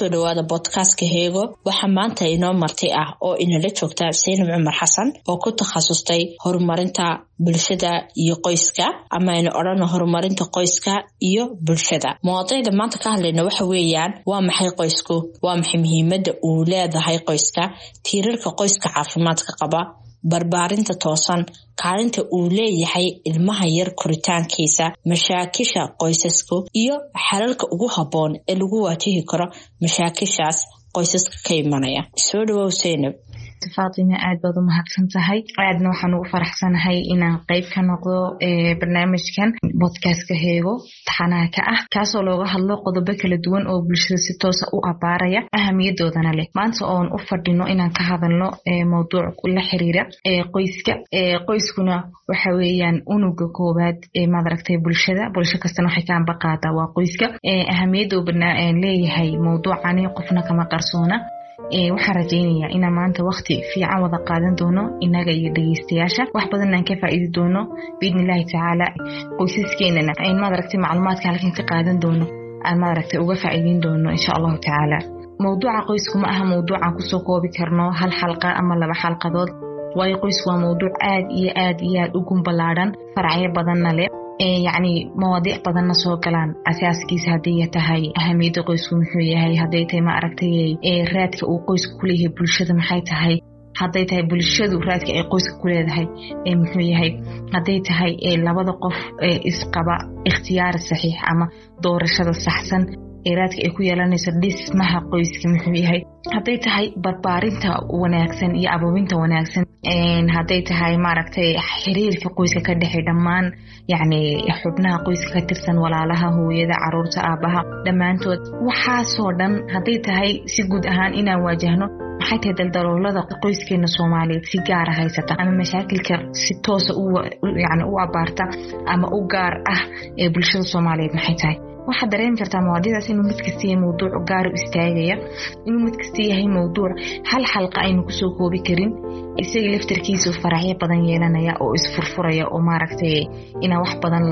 ku soo dhawaada bodkastka heego waxaa maanta inoo marti ah oo inala joogta saynab cumar xasan oo ku takhasustay horumarinta bulshada iyo qoyska ama aynu odhano horumarinta qoyska iyo bulshada. Mawadiicda maanta ka hadlayna waxa weeyaan waa maxay qoysku? Waa maxay muhiimada uu leedahay qoyska? Tiirarka qoyska caafimaadka qaba barbaarinta toosan. Kaalinta uu leeyahay ilmaha yar koritaankiisa mashaakisha qoysasku iyo xalalka ugu habboon ee lagu waajihi karo mashaakishaas qoysaska ka imanaya. Soo dhawow seynab faatima aad baad u mahadsan tahay. Aadna waxaan ugu faraxsanahay inaan qeyb ka noqdo barnaamijkan bodkastka heego taxanaha ka ah. Kaasoo looga hadlo qodobo kala duwan oo bulshada si toosa u abaaraya ahamiyadoodana leh. Maanta oon u fadhino inaan ka hadalno mawduuc la xiriira qoyska. Qoyskuna waxa weeyaan unuga koowaad ee maadaragtay bulshada. Bulsho kastana waxay ka ambaqaadaa waa qoyska. Ahamiyadda uu leeyahay mawduucani qofna kama qarsoona waxaan rajaynayaa inaan maanta wakti fiican wada qaadan doono inaga iyo dhegeystayaasha. Wax badan aan ka faa'iidi doono biidni illaahi tacaala qoysaskeenana maadaragtay macluumaadka halkan ka qaadan doono aan maadaragtay uga faa'iidin doono insha allahu tacaala. Mawduuca qoysku ma aha mawduucaan ku soo koobi karno hal xalqa ama laba xalqadood. Waayo qoysku waa mawduuc aad iyo aad iyo aad u gumballaadhan faracyo badanna leh yacni mawaadiic badanna soo galaan asaaskiisa hadday tahay ahamiyadda qoysku muxuu yahay hadday tahay ma aragtay raadka uu qoysku ku leeyahay bulshada maxay tahay hadday tahay bulshadu raadka ay qoyska ku leedahay muxuu yahay hadday tahay labada qof isqaba ikhtiyaar saxiix ama doorashada saxsan raadka ay ku yeelanayso dhismaha qoyska muxuu yahay hadday tahay barbaarinta wanaagsan iyo ababinta wanaagsan hadday tahay maaragtay xiriirka qoyska ka dhexey dhammaan yacni xubnaha qoyska ka tirsan walaalaha hooyada carruurta aabaha dhammaantood. Waxaasoo dhan hadday tahay si guud ahaan inaan waajahno maxay tahay daldaloolada qoyskeena soomaaliyeed si gaara haysata? Ama mashaakilka si toosa yani u abaarta ama u gaar ah ee bulshada soomaaliyeed maxay tahay? Waxaad dareemi kartaa mawaadidaas inuu mid kasta yahay mawduuc gaar istaagaya inuu mid kasta yahay mawduuc. Hal xalqa aynu ku soo koobi karin. Isaga laftarkiisu faracyo badan yeelanaya oo isfurfuraya oo maaragtay inaa wax badan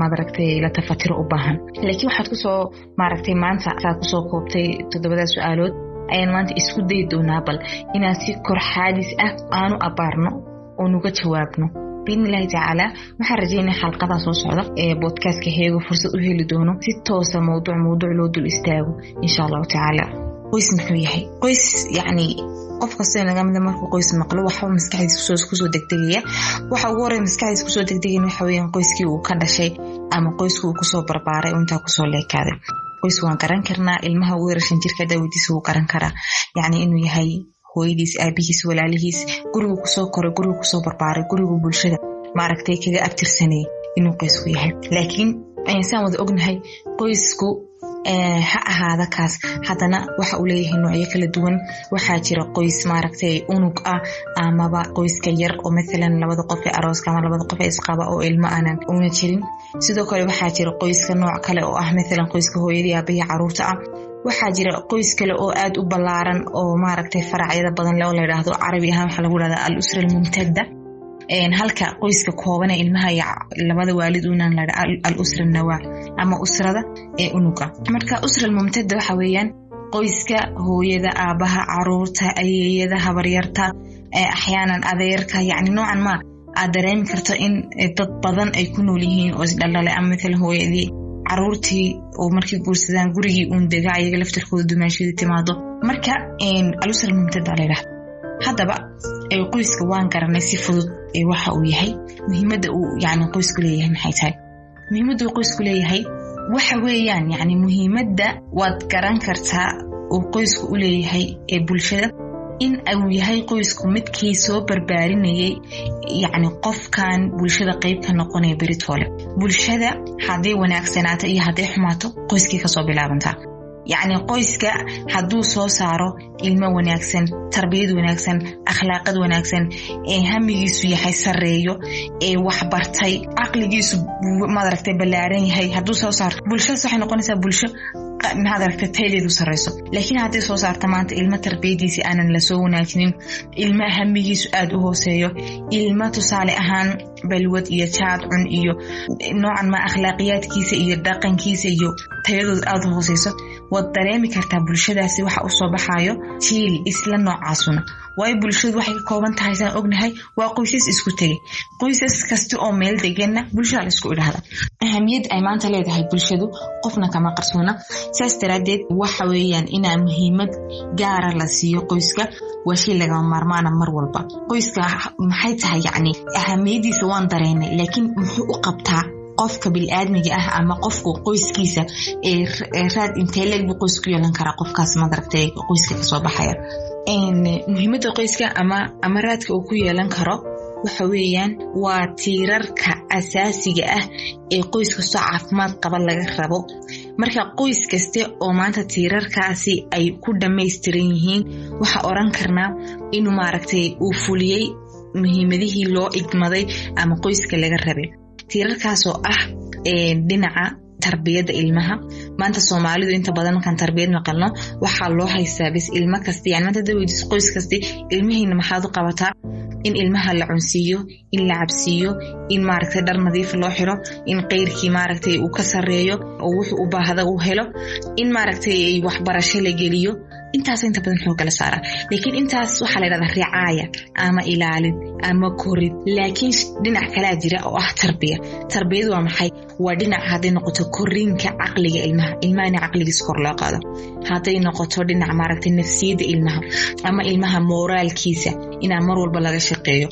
maaragtay la tafatiro u baahan. Laakiin waxaad ku soo maaragtay maanta saa ku soo koobtay toddobada su'aalood ayaan maanta isku dayi doonaa bal inaan si kor ah aanu abaarno oo nuga jawaabno. Biidni illaahi tacaala waxaan rajaynaya xalqadaa soo socda ee bodkastka heego fursad u heli doono si toosa mawduuc mawduuc loo dul istaago insha allahu tacaala qoys muxuu yahay? Qoys yacni qof kastoo naga mida markuu qoys maqlo waxba maskaxdiisa ku soo degdegaya. Waxa ugu horey maskaxdiisa ku soo degdegayan waxa weeyaan qoyskii uu ka dhashay ama qoyskii uu ku soo barbaaray intaa ku soo leekaaday. Qoys waan garan karnaa ilmaha ugu yarashan jirka daawadiisa wuu garan karaa. Yacni inuu yahay hooyadiis aabihiis walaalihiis gurigu ku soo koray gurigu ku soo barbaaray gurigu bulshada maaragtay kaga abtirsanayay inuu qoysku yahay. Laakiin saan wada ognahay qoysku ha ahaada kaas. Haddana waxa uu leeyahay noocyo kala duwan. Waxaa jira qoys maaragtay unug ah amaba qoyska yar oo mathalan labada qof ee arooska ama labada qof ee isqaba oo ilmo aanan una jirin. Sidoo kale waxaa jira qoyska nooc kale oo ah mathalan qoyska hooyadii aabahii carruurta ah. Waxaa jira qoys kale oo aad u ballaaran oo maaragtay faracyada badan le oo la yidhaahdo carabi ahaan waxaa lagu dhahdaa al usra almumtada halka qoyska koobane ilmaha labada waalid unan la al usra nawaa ama usrada ee unuga marka usra almumtada waxa weeyaan qoyska hooyada aabaha carruurta ayeeyada habaryarta axyaanan adeerka yacni noocan ma aad dareemi karto in dad badan ay ku nool yihiin oo isdhaldhale ama mathalan hooyadii caruurtii oo markay guursadaan gurigii uun dega ayaga laftarkooda dumaashadii timaado. Marka alusra mumtada layidhahda haddaba qoyska waan garanay si fudud waxa uu yahay. Muhiimadda uu yani qoysku leeyahay maxay tahay? Muhiimadda uu qoysku leeyahay waxa weeyaan yani muhiimadda waad garan kartaa uu qoysku u leeyahay ee bulshada. In uu yahay qoysku midkii soo barbaarinayay yacni qofkan bulshada qayb ka noqonaya beritoole. Bulshada hadday wanaagsanaato iyo hadday xumaato qoyskii ka soo bilaabantaa yacni qoyska hadduu soo saaro ilmo wanaagsan tarbiyad wanaagsan akhlaaqad wanaagsan ee hamigiisu yahay sareeyo ee waxbartay caqligiisu madaragtay ballaaran yahay hadduu soo saarto bulshadaas waxay noqonaysaa bulsho madaragtay taydeedu sarreyso. Laakiin hadday soo saarta maanta ilmo tarbiyadiisi aanan la soo wanaajinin ilmo hamigiisu aad u hooseeyo ilmo tusaale ahaan balwad iyo jaad cun iyo noocan ma akhlaaqiyaadkiisa iyo dhaqankiisa iyo tayadooda aada u hooseyso waad dareemi kartaa bulshadaasi waxa u soo baxayo jiil isla noocaasuna waayo bulshadu waxay ka kooban tahay? Saan ognahay? Waa qoysas isku tegay qoysas kasta oo meel deganna bulshada la isku idhahda ahamiyad ay maanta leedahay bulshadu qofna kama qarsoona. Saas daraadeed waxa weeyaan inaa muhiimad gaara la siiyo qoyska waa shay lagama maarmaana mar walba. Qoyska maxay tahay? Yacni ahamiyadiisa waan dareynay laakiin muxuu u qabtaa qofka bili-aadmiga ah ama qofka qoyskiisa raad intee leeg buu qoys yeelan karaa qofkaas madaragtay qoyska ka soo baxaya muhiimadda qoyska ama ama raadka uu ku yeelan karo waxa weeyaan waa tiirarka asaasiga ah ee qoys kastoo caafimaad qaba laga rabo. Marka qoys kaste oo maanta tiirarkaasi ay ku dhammaystiran yihiin waxaa oran karnaa inuu maaragtay uu fuliyey muhiimadihii loo igmaday ama qoyska laga rabay. Tiirarkaasoo ah dhinaca tarbiyadda ilmaha maanta soomaalidu inta badan markaan tarbiyad maqalno waxaa loo haystaa bis ilmo kasta yani maanta daweydiis qoys kasti ilmihiina maxaad u qabataa in ilmaha la cunsiiyo in la cabsiiyo in maaragtay dhar nadiif loo xiro in qeyrkii maaragtay uu ka sareeyo oo wuxuu u baahda uu helo in maaragtay waxbarasho la geliyo. Intaas inta badan xooga la saaraa. Laakiin intaas waxaa la ydhahdaa ricaaya ama ilaalin ama korid. Laakiin dhinac kalaa jira oo ah tarbiya. Tarbiyadu waa maxay? Waa dhinac hadday noqoto korinka caqliga ilmaha. Ilmaha in caqligiisa kor loo qaado. Hadday noqoto dhinac maaragtay nafsiyadda ilmaha ama ilmaha mooraalkiisa inaa mar walba laga shaqeeyo.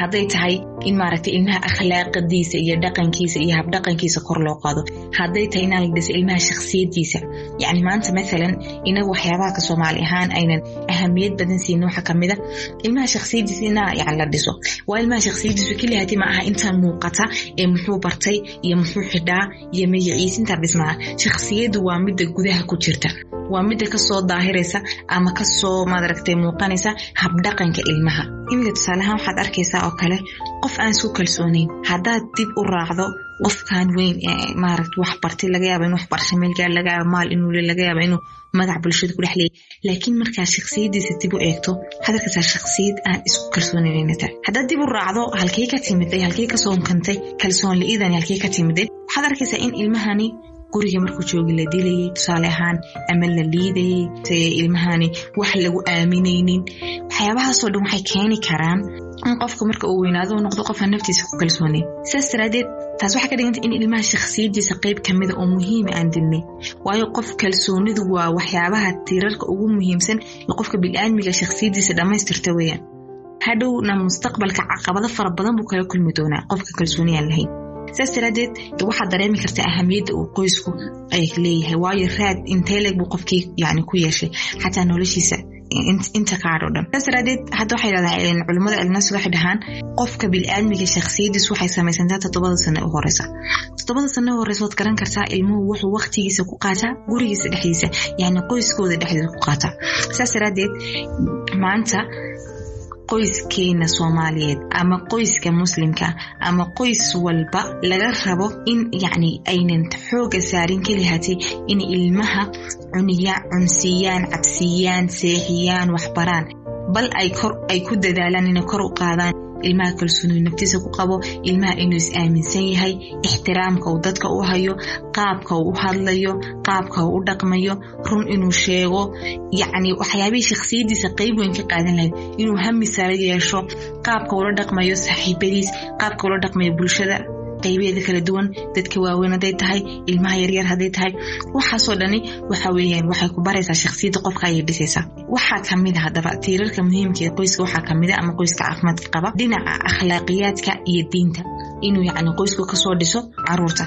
Hadday tahay in maaragtay ilmaha akhlaaqadiisa iyo dhaqankiisa iyo habdhaqankiisa kor loo qaado. Hadday tahay inaa la dhiso ilmaha shakhsiyadiisa yacni maanta mathalan inagu waxyaabaha ka soomaali ahaan aynan ahamiyad badan siinin waxaa ka mid a ilmaha shakhsiyadiisa inaa yani la dhiso waa ilmaha shakhsiyadiisu kelihati ma aha intaa muuqata ee muxuu bartay iyo muxuu xidhaa iyo magaciisa intaa waa midda ka soo daahiraysa ama ka soo maaragtay muuqanaysa habdhaqanka ilmaha iminka tusaaleahaan waxaad arkaysaa oo kale qof aan isku kalsoonayn haddaad dib u raacdo qofkan weyn ee maaragta wax bartay laga yaaba in waxbarasho meelgaar laga yaaba maal inuu le laga yaaba inuu magac bulshada ku dhex leeyay laakiin markaa shakhsiyadiisa dib u eegto waxaad arkaysaa aan isku kalsoonaynayna tahay haddaad dib u raacdo halkey ka timiday halkey ka soo unkantay kalsoon la-iidani halkey ka timiday waxaad arkaysaa in ilmahani guriga markuu joogi la dilayay tusaale ahaan ama la liidayay ilmahani wax lagu aaminaynin waxyaabahaasoo dhan waxay keeni karaan in qofka marka uu weynaado u noqdo qofaan naftiisa ku kalsoonayn sidaas daraadeed taas waxay ka dhiganta in ilmaha shakhsiyadiisa qayb kamida oo muhiima aan dilnay waayo qof kalsoonidu waa waxyaabaha tiirarka ugu muhiimsan ee qofka bil-aadmiga shakhsiyadiisa dhammaystirta weeyaan hadhowna mustaqbalka caqabado fara badan buu kala kulmi doonaa qofka kalsooniyaan lahayn saas daraadeed waxaad dareemi kartaa ahamiyadda uu qoysku ay leeyahay waayo raad inteeleg buu qofkii yani ku yeeshay xataa noloshiisa inta dhan. Saas daraadeed hadda waxay dhahdaa culimmada cilminafsiga waxay dhahaan qofka bil-aadmiga shakhsiyadiisu waxay samaysantaa toddobada sane u horeysa toddobada sane u horeysa waad garan kartaa ilmuhu wuxuu waqtigiisa ku qaataa gurigiisa dhexdiisa yani qoyskooda dhexdiisa ku qaataa. Saas daraadeed maanta qoyskeena soomaaliyeed ama qoyska muslimka ama qoys walba laga rabo in yacni aynan xooga saarin kelihatay in ilmaha cuniyaan cunsiiyaan cabsiiyaan seexiyaan waxbaraan. Bal ay kor ay ku dadaalaan inay kor u qaadaan ilmaha kalsoonidu naftiisa ku qabo ilmaha inuu is aaminsan yahay ixtiraamka uu dadka u hayo qaabka uu u hadlayo qaabka uu u dhaqmayo run inuu sheego. Yacni waxyaabihii shakhsiyadiisa qayb weyn ka qaadan lahayd inuu hami sare yeesho qaabka ula dhaqmayo saaxiibadiis qaabka ula dhaqmayo bulshada qaybeeda kala duwan dadka waaweyn hadday tahay ilmaha yaryar hadday tahay. Waxaasoo dhani waxa weeyaan waxay ku baraysaa shakhsiyadda qofka ayay dhisaysaa. Waxaa ka mid a haddaba tiirarka muhiimka ee qoyska waxaa ka mid a ama qoyska caafimaadka qaba dhinaca akhlaaqiyaadka iyo diinta. Inuu yacni qoysku ka soo dhiso carruurta.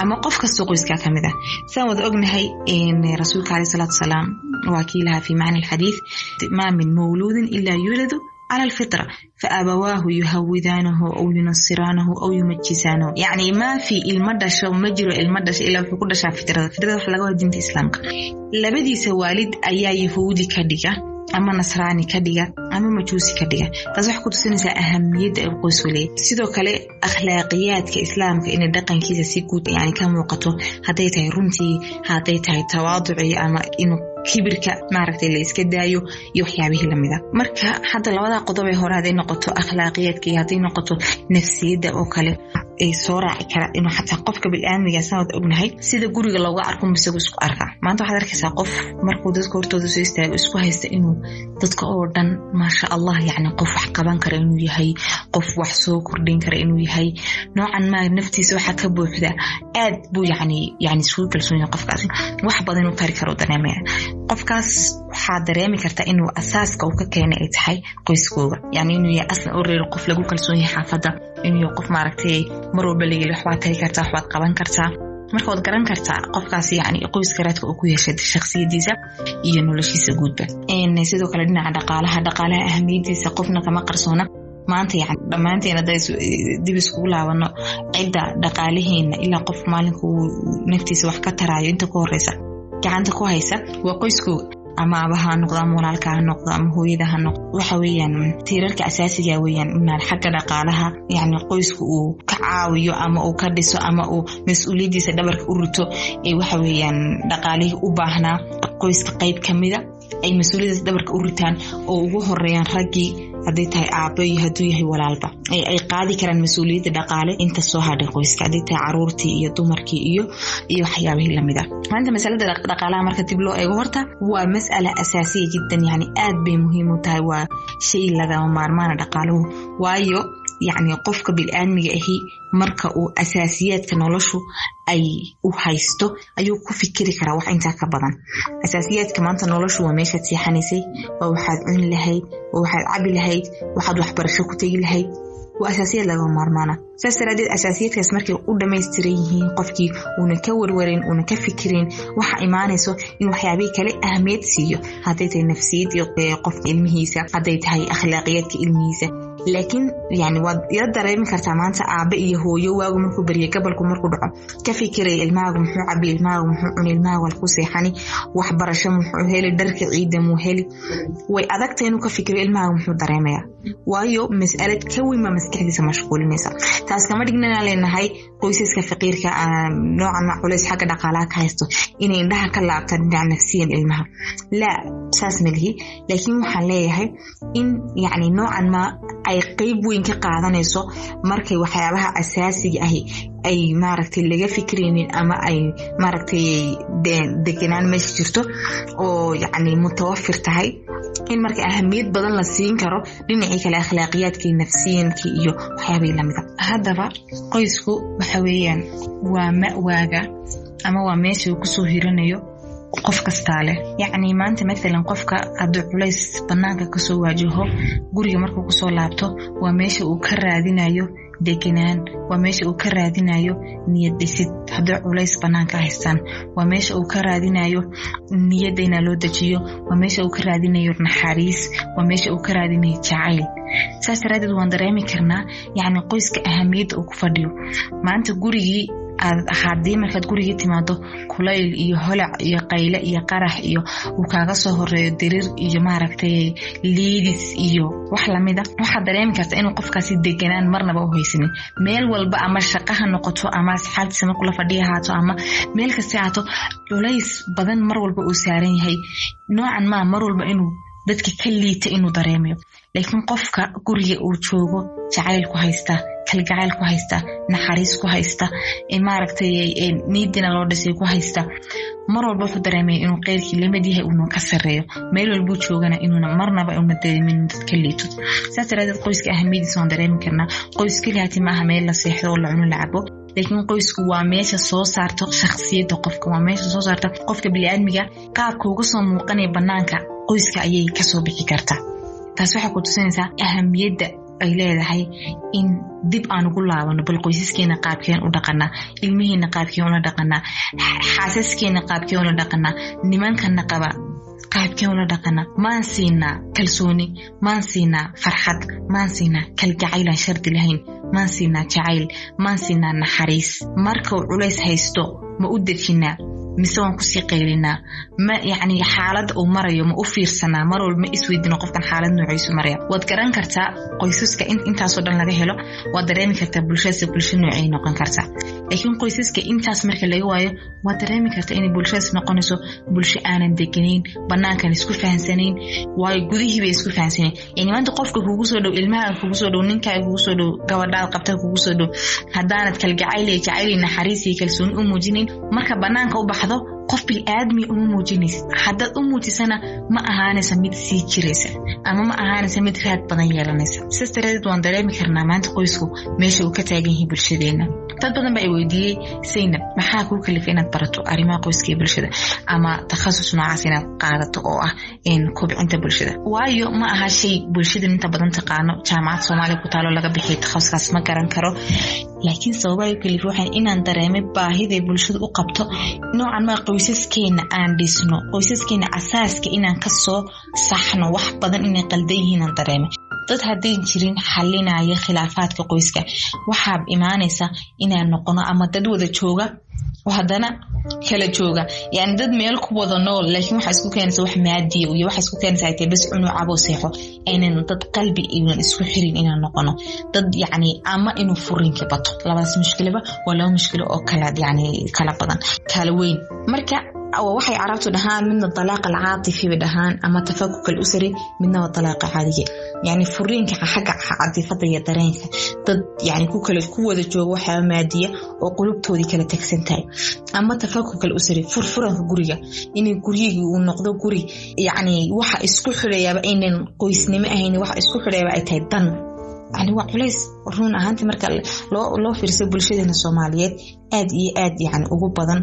Ama qof kastoo qoyskaa ka mid ah. Saan wada ognahay rasuulka aleh salaatu wasalaam waa kii lahaa fi macna alxadiid maa min mawluudin ilaa yuuladu على الفطرة فأبواه يهودانه أو ينصرانه أو يمجسانه يعني ما في المدش ومجر المدش إلا في كل شيء فطرة فطرة وحلقة دين الإسلام لبدي سوالد أيا يهودي كدقة ama nasraani ka dhiga ama majuusi ka dhiga. Taas waxay ku tusinaysaa ahamiyadda ay qoysku leeyahy sidoo kale akhlaaqiyaadka islaamka inay dhaqankiisa si guud yani ka muuqato hadday tahay runtii hadday tahay tawaaducii ama inuu kibirka maaragtay la iska daayo iyo waxyaabihii lamida marka hadda labada qodob ee hore hadday noqoto akhlaaqiyaadka iyo hadday noqoto nafsiyadda oo kale ay soo raaci kara inuu xataa qofka bil'aadmiga sanad ognahay sida guriga looga arko isagu isku arka. Maanta waxaad arkaysaa qof markuu dadka hortooda soo istaago isku haysta inuu dadka oo dhan maasha allah yacni qof wax qaban kara inuu yahay qof wax soo kordhin kara inuu yahay. Noocan maa naftiisa waxaa ka buuxda. Aad buu yani yani isugu kalsoon yahay qofkaasi wax badan inuu tari karo dareemaya qofkaas waxaa dareemi karta inuu asaaska uu ka keenay ay tahay qoyskooga yani inuu yahay aslan oo reer qof lagu kalsoon yahay xaafadda inuu qof maaragtay mar walba layili waxbaad tari kartaa waxbaad qaban kartaa. Marka waad garan kartaa qofkaas yani qoyska raadka uu ku yeeshay shaksiyadiisa iyo noloshiisa guudba. Sidoo kale dhinaca dhaqaalaha dhaqaalaha ahamiyadiisa qofna kama qarsoona. Maanta yani dhammaanteen hadda dib iskugu laabano cidda dhaqaalaheena ilaa qof maalinka uu naftiisa wax ka taraayo inta ku horeysa gacanta ku haysa waa qoyskooga ama aba ha noqdo ama walaalka ha noqdo ama hooyada ha noqdo. Waxa weeyaan tiirarka asaasiga weeyaan inaan xagga dhaqaalaha yacni qoyska uu ka caawiyo ama uu ka dhiso ama uu mas'uuliyaddiisa dhabarka u rito ee waxa weeyaan dhaqaalihii u baahnaa qoyska qayb ka mida ay mas'uuliyaddaas dhabarka u ritaan oo ugu horeeyaan raggii hadday tahay aabo iyo hadduu yahay walaalba. Ay qaadi karaan mas'uuliyadda dhaqaale inta soo hadhay qoyska. Hadday tahay caruurtii iyo dumarkii iyo iyo waxyaabihii la mid ah. Maanta masalada dhaqaalaha marka dib loo eego horta waa mas'ala asaasiya jiddan yani aad bay muhiim u tahay waa shay lagama maarmaana dhaqaaluhu. Waayo yacni qofka bil'aadmiga ahi marka uu asaasiyaadka noloshu ay u haysto ayuu ku fikiri karaa wax intaa ka badan. Asaasiyaadka maanta noloshu waa meeshaad seexanaysay waa waxaad cuni lahayd waa waxaad cabi lahayd waxaad waxbarasho ku tegi lahayd. Waa asaasiyaad laga maarmaana. Saas daraadeed asaasiyaadkaas markay u dhammaystiran yihiin qofkii uuna ka warwarin uuna ka fikirin waxa imaanayso in waxyaabihii kale ahmiyad siiyo. Hadday tahay nafsiyadii qofka ilmihiisa hadday tahay akhlaaqiyaadka ilmihiisa laakiin yani waad ila dareemi kartaa maanta aabe iyo hooyo waagu markuu beriya gabalku markuu dhaco ka fikiraya ilmahaagu muxuu cabi ilmahaagu muxuu cuni ilmahaagu halku seexani waxbarasho muxuu heli dharka ciida muu heli. Way adagta inuu ka fikiro ilmahaagu muxuu dareemaya waayo mas'alad ka weyn baa maskaxdiisa mashquulinaysa. Taas kama dhignana leenahay qoysaska faqiirka noocan ma culays xagga dhaqaalaha ka haysto inay indhaha ka laabtaan dhinaca nafsiyan ilmaha. Laa saas ma lihi. Laakiin waxaan leeyahay in yacni noocan ma ay qeyb weyn ka qaadanayso markay waxyaabaha asaasiga ahi ay maaragtay laga fikraynin ama ay maaragtay deganaan meesha jirto oo yacni mutawafir tahay in marka ahamiyad badan la siin karo dhinacii kale akhlaaqiyaadkii nafsiyankii iyo waxyaabihii lamida haddaba qoysku waxa weeyaan waa ma'waaga ama waa meesha uu ku soo hiranayo qof kastaa leh yacni maanta mathalan qofka hadduu culays bannaanka ka soo waajaho guriga markuu ku soo laabto waa meesha uu ka raadinayo deganaan waa meesha uu ka raadinayo niyad dhisid. Haddii culays bannaanka haystaan waa meesha uu ka raadinayo niyadda inaa loo dejiyo waa meesha uu ka raadinayo naxariis waa meesha uu ka raadinayo jacayl. Saas daraadeed waan dareemi karnaa yacni qoyska ahamiyadda uu ku fadhiyo. Maanta gurigii aad haddii markaad gurigii timaado kulayl iyo holac iyo qayle iyo qarax iyo uu kaaga soo horeeyo diriir iyo maaragtay liidis iyo wax lamida waxaad dareemi karta inuu qofkaasi deganaan marnaba u haysanin. Meel walba ama shaqa ha noqoto ama asxaabtiisa markula fadhiya haato ama meel kasta haato culays badan mar walba uu saaran yahay. Noocan maa mar walba inuu dadka ka liita inuu dareemayo. Laakiin qofka guriga uu joogo jacayl ku haysta kalgacayl ku haysta naxariis ku haysta maaragtay niidina loo dhisay ku haysta mar walba wuxuu dareemaya inuu qeyrkii la mid yahay uuna ka sareeyo meel walbuu joogana inuuna marnaba una dareemin dad ka liito. Saas daraadeed qoyska ahamiyadiisa waan dareemi karnaa qoys keliyaati maaha meel la seexdo oo la cuno la cabo. Laakiin qoysku waa meesha soo saarto shakhsiyadda qofka waa meesha soo saarta qofka biniaadmiga. Qaabka uga soo muuqanaya bannaanka qoyska ayay ka soo bixi kartaa. Taas waxay ku tusinaysaa ahamiyadda ay leedahay in dib aan ugu laabano bal qoysaskeena qaabkeen u dhaqanaa ilmihiina qaabkeen ula dhaqanaa xaasaskeena qaabkeen ula dhaqanaa nimankana qaba qaabkeen ula dhaqanaa. Maan siinaa kalsooni maan siinaa farxad maan siinaa kalgacaylaan shardi lahayn maan siinaa jacayl maan siinaa naxariis. Markau culays haysto ma u dejinaa mise waan ku sii qaylinaa ma yacni xaalad uu marayo ma u fiirsanaa mar walba ma isweydino qofkan xaalad noociisu maraya. Waad garan kartaa qoysaska intaasoo dhan laga helo. Waad dareemi kartaa bulshadaas bulsho noocay noqon kartaa laakiin qoysaska intaas marka laga waayo waad dareemi kartaa inay bulshadaas noqonayso bulsho aanan deganayn banaankan isku fahansanayn waayo gudihii isku fahansanayn. Yani maanta qofka kugu soo dhow ilmaha kugu soo dhow ninkaa kugu soo dhow gabadhaad qabta kugu soo dhow haddaanad kalgacayl jacayl naxariis iyo kalsooni u muujinayn marka banaanka u baxdo qof bil-aadmi uma muujinaysa haddaad u muujisana ma ahaanaysa mid sii jiraysa ama ma ahaanaysa mid raad badan yeelanaysa. Sidaas daraadeed waan dareemi karnaa maanta qoysku meesha uu ka taagan yahay bulshadeena dad badan baa i weydiiyey saynab maxaa kuu kalifay inaad barato arrimaha qoyska iyo bulshada? Ama takhasus noocaas inaad qaadato oo ah kobcinta bulshada? Waayo ma aha shay bulshada inta badan taqaano. Jaamacad soomaaliya ku taalo laga bixiyo takhasuskaas ma garan karo. Laakiin sababaa u kalifay waxaan inaan dareemay baahiday bulshada u qabto. Noocan maa qoysaskeena aan dhisno qoysaskeena asaaska inaan ka soo saxno wax badan inay qaldan yihiinaan dareemay dad haddayn jirin xalinaya khilaafaadka qoyska waxaa imaanaysa inaan noqono ama dad wada jooga oo haddana kala jooga. Yani dad meel ku wada nool laakiin waxaa isku keenaysa wax maadiya iyo waxaa isku keenaysa ay bas cunuu caboo seexo aynan dad qalbi inan isku xirin inaan noqono. Dad yacni ama inuu furinka bato. Labadaas mushkilaba waa laba mushkilo oo kala yani kala badan kala weyn. Marka waxay carabtu dhahaan midna dalaaqa alcaatifi bay dhahaan ama tafakuk alusari midna waa dalaaqa caadiga yani furiinka xagga catifada iyo dareenka dad yani ku wada jooga waxaa maadiya oo qulubtoodii kala tegsan tahay ama tafakuk alusari furfuranka guriga inay guryigii uu noqdo guri yani waxa isku xidayaaba aynan qoysnimo ahayn waxa isku xidayaaba ay tahay dan yani waa culays run ahaantii marka loo fiirsa bulshadeena soomaaliyeed aad iyo aad yani ugu badan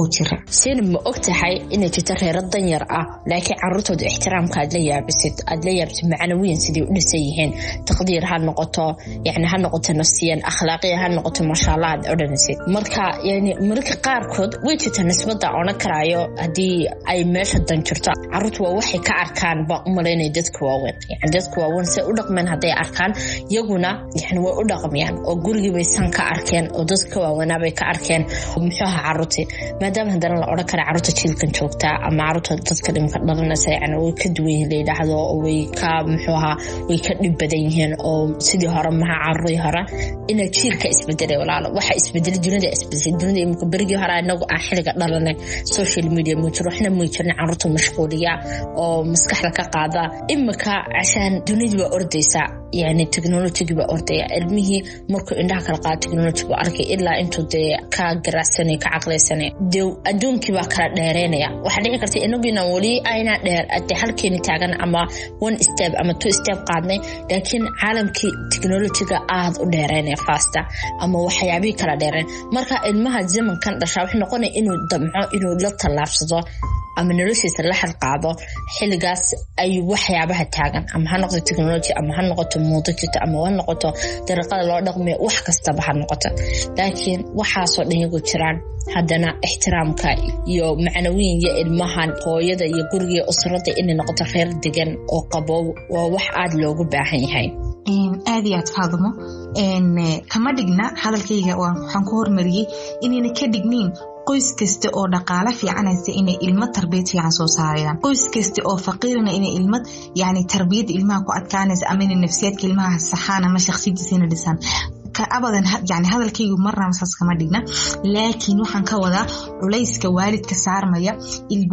sinab ma og tahay inay jirto reero danyar ah laakiin caruurtooda ixtiraamka aad la yaabisid aad la yaabtid macnawiyan siday u dhisan yihiin. Taqdiir ha noqoto yani ha noqoto nafsiyan akhlaaqiya ha noqoto maashaallah aad odhanaysid marka yani mararka qaarkood way jirta nisbada odhan karaayo haddii ay meesha dan jirto. Caruurta waa waxay ka arkaan baa u malaynaya dadka waaweyn. Yani dadka waaweyn say u dhaqmeen hadday arkaan iyaguna yani way u dhaqmayaan oo gurigii bay san ka arkeen oo dadka waaweynaabay ka arkeen muxuuha caruurtii maadaama haddana la odhan kara carruurta jiilkan joogtaa ama carruurta dadka dhimka dhalanaysa yani way ka duwan yihiin layidhaahdo way ka muxuu ahaa way ka dhib badan yihiin oo sidii hore maha caruurii hore. Ina jiilka isbedelay walaalo waxa isbedelay dunida isbedelay dunida imika berigii hore inagu aan xilliga dhalanay. Social media muu jiro waxna muu jirna carruurta mashquuliya oo maskaxda ka qaada. Imika cashaan dunidii baa ordaysaa yani technologigi baa ordaya. Ilmihii markuu indhaha kala qaado technology buu arkay ilaa intuu dee ka garacsanay ka caqlaysanay dee adduunkii baa kala dheereynaya waxaa dhici karta inagiina weli ayna dheer de halkeeni taagan ama one step ama two step qaadnay laakiin caalamkii technologiga aada u dheereynaya fasta ama waxyaabihii kala dheereyn marka ilmaha zamankan dhashaa wuxuu noqonaya inuu damco inuu la tallaabsado ama noloshiisa la xilqaado xiligaas ay waxyaabaha taagan. Ama ha noqoto technology ama ha noqoto muudo ama ha noqoto dariiqada loo dhaqmayo wax kastaba ha noqoto. Laakiin waxaasoo dhan yagu jiraan haddana ixtiraamka iyo macnawiin iyo ilmahan hooyada iyo guriga usrada inay noqoto reer degan oo qabow waa wax aada loogu baahan yahay. Aad iyo aad faadimo kama dhigna hadalkayga waxaan ku hormariyey inayna ka dhigniin qoys kasta oo dhaqaalo fiican haysta inay ilmo tarbiyad fiican soo saarayaan. Qoys kasta oo faqiirana inay ilmad yani tarbiyadda ilmaha ku adkaanaysa ama inay nafsiyaadka ilmaha saxaan ama shaksiyadiisa ina dhisaan abadan yani hadalkaygu marnaba saas kama dhigna. Laakiin waxaan ka wadaa culayska waalidka saarmaya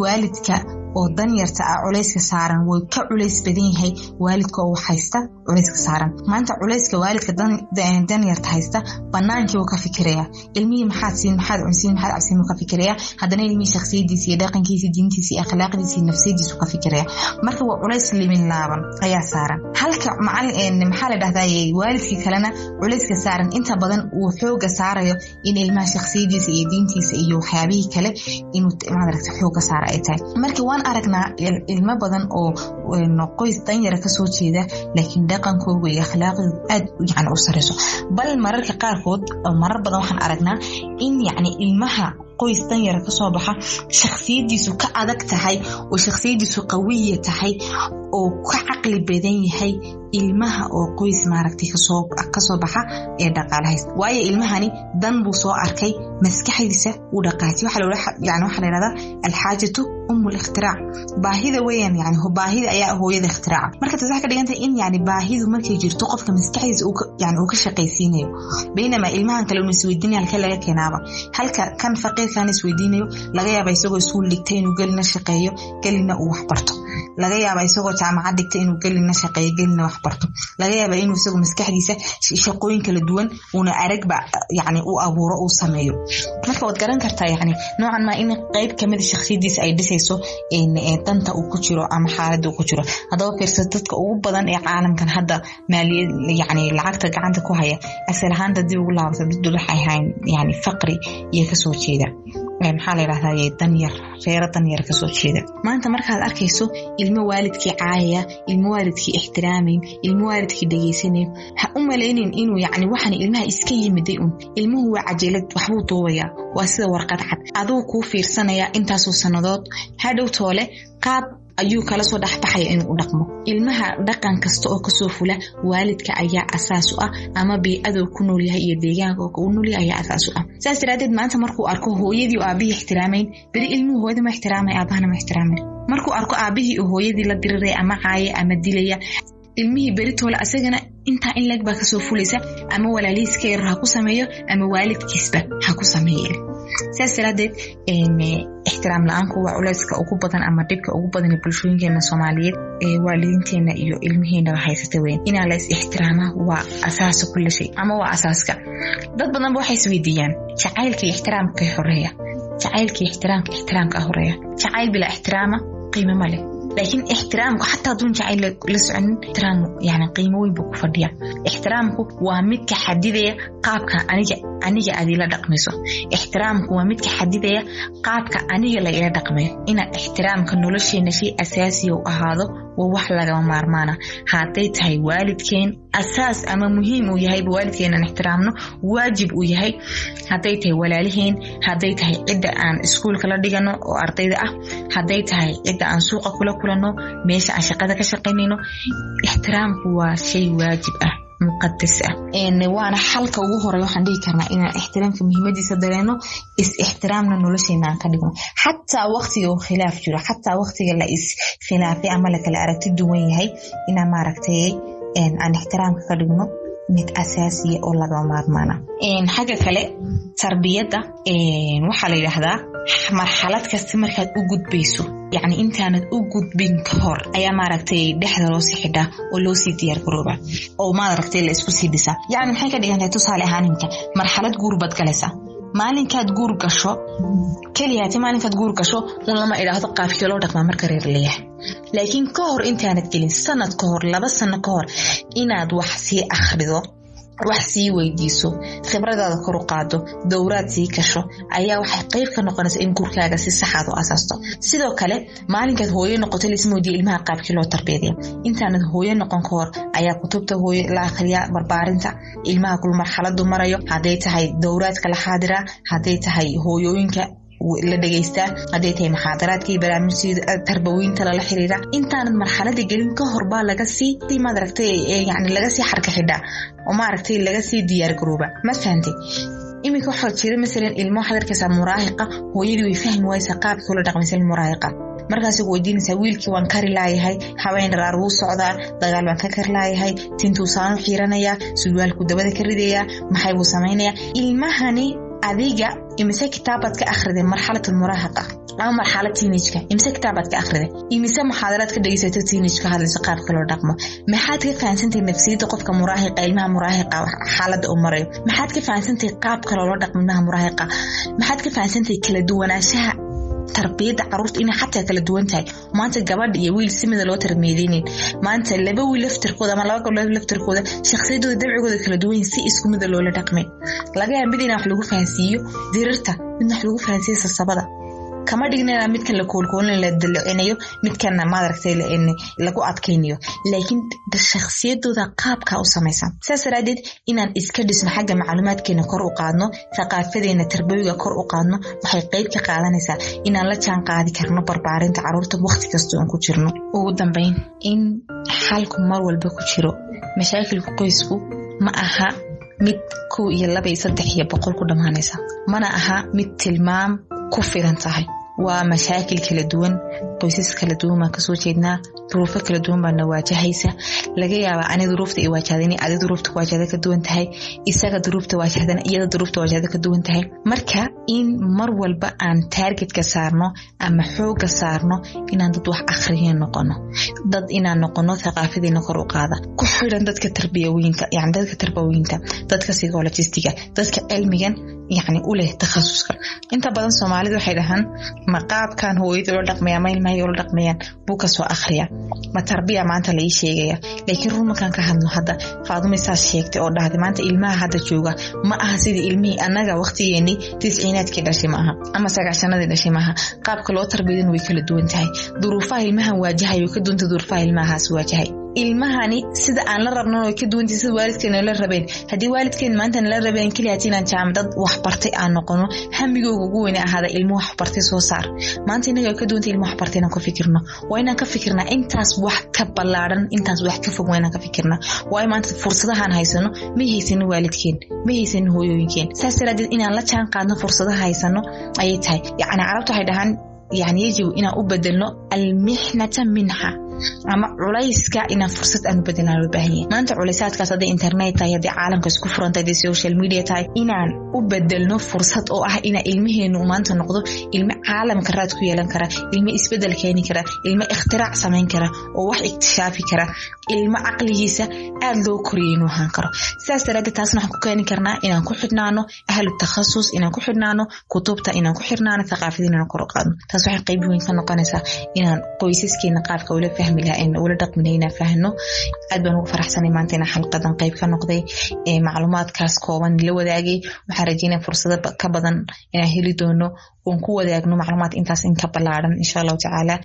waalidka oo danyarta ah culayska saaran way ka culays badan yahay waalidka oo haysta culayska saaran. Maanta culayska waalidka danyarta haysta banaankii wuu ka fikiraya ilmihii maxaad siin maxaad cunsiin maxaad cabsiin wuu ka fikiraya haddana ilmihii shaksiyadiisa iyo dhaqankiisa diintiisa iyo akhlaaqdiisa iyo nafsiyadiisa ka fikiraya marka waa culays limin laaban ayaa saaran. Halka macalin maxaa la dhahdaa waalidkii kalena culayska saaran. Inta badan uu xooga saarayo in ilmaha shaksiyadiisa iyo diintiisa iyo waxyaabihii kale inuu maaragta xooga saara ay tahay. Marka waan aragnaa ilmo badan oo qoys danyara ka soo jeeda laakiin dhaqankooga iyo akhlaaqdooda aad yani u sareyso. Bal mararka qaarkood marar badan waxaan aragnaa in yani ilmaha qoys danyara ka soo baxa shaksiyadiisu ka adag tahay oo shaksiyadiisu qawiya tahay oo ka caqli badan yahay ilmaha oo qoys maaragtay ka soo baxa ee dhaqaalahays waayo ilmahani dan buu soo arkay maskaxdiisa uu dhaqaatiy yani waxaa layhahdaa alxaajatu umul baahida weeyaan yani baahida ayaa hooyada ikhtiraca marka taas waxay ka dhigan tahay in yani baahidu markay jirto qofka maskaxdiisa yani uu ka shaqaysiinayo. Baynamaa ilmahan kale una isweydiinaya halka laga keenaaba. Halka kan faqiirkan isweydiinayo laga yaaba isagoo iskuul dhigtay inuu gelina shaqeeyo gelina uu waxbarto laga yaaba isagoo jaamacad dhigtay inuu gelina shaqeeyo gelina waxbarto laga yaaba inuu isagu maskaxdiisa shaqooyin kala duwan uuna aragba yani u abuuro uu sameeyo. Marka waad garan kartaa yani noocan maa in qeyb kamida shaksiyadiisa ay dhisayso danta uu ku jiro ama xaalada uu ku jiro. Haddaba fiirsa dadka ugu badan ee caalamkan hadda maaliyad yani lacagta gacanta ku haya asal ahaanta dib ugu laabata dad waxay ahayn yani faqri iyo ka soo jeeda maxaa layidhahdaa danyar reero danyar ka soo jeeda. Maanta markaad arkayso ilmo waalidkii caayaya ilmo waalidkii ixtiraamayn ilmo waalidkii dhegaysanayn ha u malaynin inuu yani waxaan ilmaha iska yimiday un ilmuhu waa cajalad waxbuu duubayaa waa sida warqad cad. Aduu kuu fiirsanaya intaasoo sannadood. Hadhow toole qaab ayuu kala soo dhexbaxaya inuu dhaqmo. Ilmaha dhaqan kasta oo ka soo fula waalidka ayaa asaas u ah ama biicaduu ku noolyahay iyo deegaanka u noolyahay ayaa asaas u ah. Saas daraadeed maanta markuu arko hooyadii oo aabihii ixtiraamayn beri ilmuhu hooyada ma ixtiraamay aabahana ma ixtiraamayn markuu arko aabihii oo hooyadii la diriraya ama caaya ama dilaya ilmihii beritoole asagana intaa in leg baa ka soo fulaysa ama walaalihiiska yarar ha ku sameeyo ama waalidkiisba ha ku sameeye saas daraadeed ixtiraam la'aanku waa culeyska ugu badan ama dhibka ugu badan ee bulshooyinkeena soomaaliyeed ee waalidiinteena iyo ilmiheenaba haysata weyn inaa la is ixtiraama waa asaasa kulla shay ama waa asaaska. Dad badanba waxay isweydiiyaan jacaylka iyo ixtiraamka horreeya jacaylka iyo ixtiraamka ixtiraamka horreeya jacayl bilaa ixtiraama qiimo ma leh laakiin ixtiraamku xataa haduun jacayl la soconin ixtiraam yani qiimo weyn buu ku fadhiya ixtiraamku waa midka xadidaya qaabka aniga aniga aad ila dhaqmayso ixtiraamku waa midka xadidaya qaabka aniga la ila dhaqmayo inaad ixtiraamka nolosheena shay asaasiya ahaado waa wax lagama maarmaana hadday tahay waalidkeen asaas ama muhiim uu yahayba waalidkeenaan ixtiraamno waajib uu yahay. Hadday tahay walaaliheen hadday tahay cidda aan iskuulka la dhigano oo ardayda ah hadday tahay cidda aan suuqa kula kulanno meesha aan shaqada ka shaqaynayno. Ixtiraamku waa shay waajib ah muqadas ah waana xalka ugu horey waxaan dhihi karnaa inaan ixtiraamka muhiimadiisa dareeno is ixtiraamna nolosheena aan ka dhigno xataa waqtiga uu khilaaf jiro xataa waqtiga la is khilaafay ama lakala aragti duwan yahay inaan maaragtay aan ixtiraamka ka dhigno mid asaasiya oo lagama maarmaana xagga kale tarbiyadda waxaa la yidhaahdaa marxalad kasta markaad u gudbayso. Yacni intaanad u gudbin ka hor ayaa maaragtay dhexda loosii xidhaa oo loosii diyaar garooba. Oo maaragtay la isku sii dhisaa. Yacni maxay ka dhigan tahay tusaale ahaan imka marxalad guur baad galaysaa maalinkaad guur gasho keliyaati maalinkaad guur gasho un lama idhaahdo qaabkii loo dhaqmaa marka reer leeyahay. Laakiin ka hor intaanad gelin sanad ka hor laba sano ka hor inaad wax sii akhrido wax sii weydiiso khibradaada kor u qaado dowraad sii gasho ayaa waxay qeyb ka noqonaysa in guurkaaga si saxaad u asaasto. Sidoo kale maalinkaad hooyo noqoto laisma weydiya ilmaha qaabkii loo tarbeedaya intaanad hooyo noqon ka hor ayaa kutubta hooyo la akhriyaa barbaarinta. Ilmaha kul marxaladu marayo hadday tahay dowraadka la xaadiraa hadday tahay hooyooyinka la dhegeystaa hadday tahay muxaadaraadkii barnaamijyada tarbawiinta lala xiriira intaanad marxalada gelin ka hor baa lagasii maaragtay yani lagasii xarka xidhaa oo maaragtay lagasii diyaar garooba. Ma fahantay iminka waxaa jira masalan ilmo waxaad arkaysaa muraahiqa hooyadii way fahmi waysaa qaabkii ula dhaqmaysa muraahiqa. Markaas weydiinaysaa wiilkii waan kari laayahay habeen dharaar wuu socdaa dagaal baan ka kari laayahay tintuu saanu xiiranayaa sulwaalku dabada ka ridayaa maxay buu samaynayaa. Ilmahani adiga imise kitaabaad ka akhriday marxalad muraahaqa. Ama marxalad tiinijka imise kitaabaad ka akhriday. Imise muxaadaraad ka dhegeysato tiinijka hadlaysa qaabka loo dhaqmo. Maxaad ka fahansantahay nafsiyadda qofka muraahiqa ilmaha muraahiqa xaaladda uu marayo maxaad ka fahansantahay qaabka loola dhaqmo ilmaha muraahiqa? Maxaad ka fahansantahay kala duwanaanshaha tarbiyadda carruurta inay xataa kala duwan tahay. Maanta gabadha iyo wiil simida loo tarmeedeynin maanta laba wiil laftirkooda ama laba gabdhood laftirkooda shakhsiyadooda dabcigooda kala duwan si isku mida loola dhaqmay laga yaaba mid ina wax lagu fahansiiyo dirirta midna wax lagu fahansiiyo sasabada kama dhigna midkan la koolkoolin la dalocinayo midkanna maadaragtay lagu adkaynayo laakiin shakhsiyadooda qaabka u samaysan. Saas daraadeed inaan iska dhisno xagga macluumaadkeena kor u qaadno thaqaafadeena tarbawiga kor u qaadno waxay qeyb ka qaadanaysaa inaan la jaan qaadi karno barbaarinta carruurta waqti kastoo aan ku jirno. Ugu dambeyn in xalku mar walba ku jiro mashaakilka qoysku ma aha mid kow iyo laba iyo saddex iyo boqol ku dhammaanaysa. Mana aha mid tilmaam ku filan tahay. Waa mashaakil kala duwan qoysas kala duwan baan ka soo jeednaa duruufo kala duwan baana waajahaysa. Laga yaabaa ani duruufta i waajahdan adi duruufta waajahda ka duwan tahay isaga duruufta waajahdan iyada duruufta waajahda ka duwan tahay. Marka in mar walba aan taargetka saarno ama xooga saarno inaan dad wax akhriya noqono. Dad inaan noqono thaqaafadeena kor u qaada. Ku xiran dadka tarbiyawinka yani dadka tarbawinta dadka psychologistiga dadka cilmigan yani u leh takhasuska inta badan soomaalida waxay dhahaan ma qaabkan hooyada ula dhaqmaya ma ilmahay dhaqmayaan buu ka soo akhriya ma tarbiya maanta la ii sheegaya laakiin run ka hadno hadda. Faaduma saas sheegtay oo dhahday maanta ilmaha hadda jooga. Ma aha sidii ilmihii annaga waqtigeenii tisciinaadkii dhashay ma ama sagaashanadii dhashay maaha qaabka loo tarbiyadan way kala duwan tahay. Duruufaha ilmahan waajahay way ka duwanta duruufaha ilmahaas waajahay ilmahani sida aan la rabnan way ka duwantay sida waalidkeena la rabeen. Haddii waalidkeen maanta nala rabeen keliyaati inaan jaamacad waxbartay aan noqono hamigooga ugu weyne ahaada ilmo waxbartay soo saar. Maanta inaga way ka duwantay ilmo waxbartay inaan ka fikirno. Waa inaan ka fikirnaa intaas wax ka ballaaran intaas wax ka fog waa inaan ka fikirnaa. Waayo maanta fursadahaan haysano may haysanin waalidkeen may haysanin hooyooyinkeen. Saas daraadeed inaan la jaan qaadno fursadaha haysano ayay tahay. Yacni carabta waxay dhahaan yani yajibu inaan u bedelno almixnata minxa ama culayska inaan fursad aan u bedelnaa loo baahan yahay maanta culaysaadkaas hadday internet tahay haddii caalamka isku furanta hadday social media tahay inaan u bedelno fursad oo ah inaa ilmaheenu maanta noqdo ilmo caalamka raad ku yeelan kara ilmo isbeddel keeni kara ilmo ikhtirac samayn kara oo wax ikhtishaafi kara. Ilmo caqligiisa aad loo koriyay inuu ahaan karo. Sidaas daraadeed taasna waxaan ku keeni karnaa inaan ku xidhnaano ahlu takhasus inaan ku xidhnaano kutubta inaan ku xidhnaano thaqaafada inaan kor qaadno taas waxay qayb weyn ka noqonaysaa inaan qoysaskeena qaabka ula fahmi lahaa ula dhaqmina inaan fahno aad baan ugu faraxsanay maanta inaan xalqadan qayb ka noqday macluumaadkaas kooban la wadaagay waxaan rajeynaya fursado ka badan inaan heli doono oon ku wadaagno macluumaad intaas in ka ballaaran insha allahu tacaala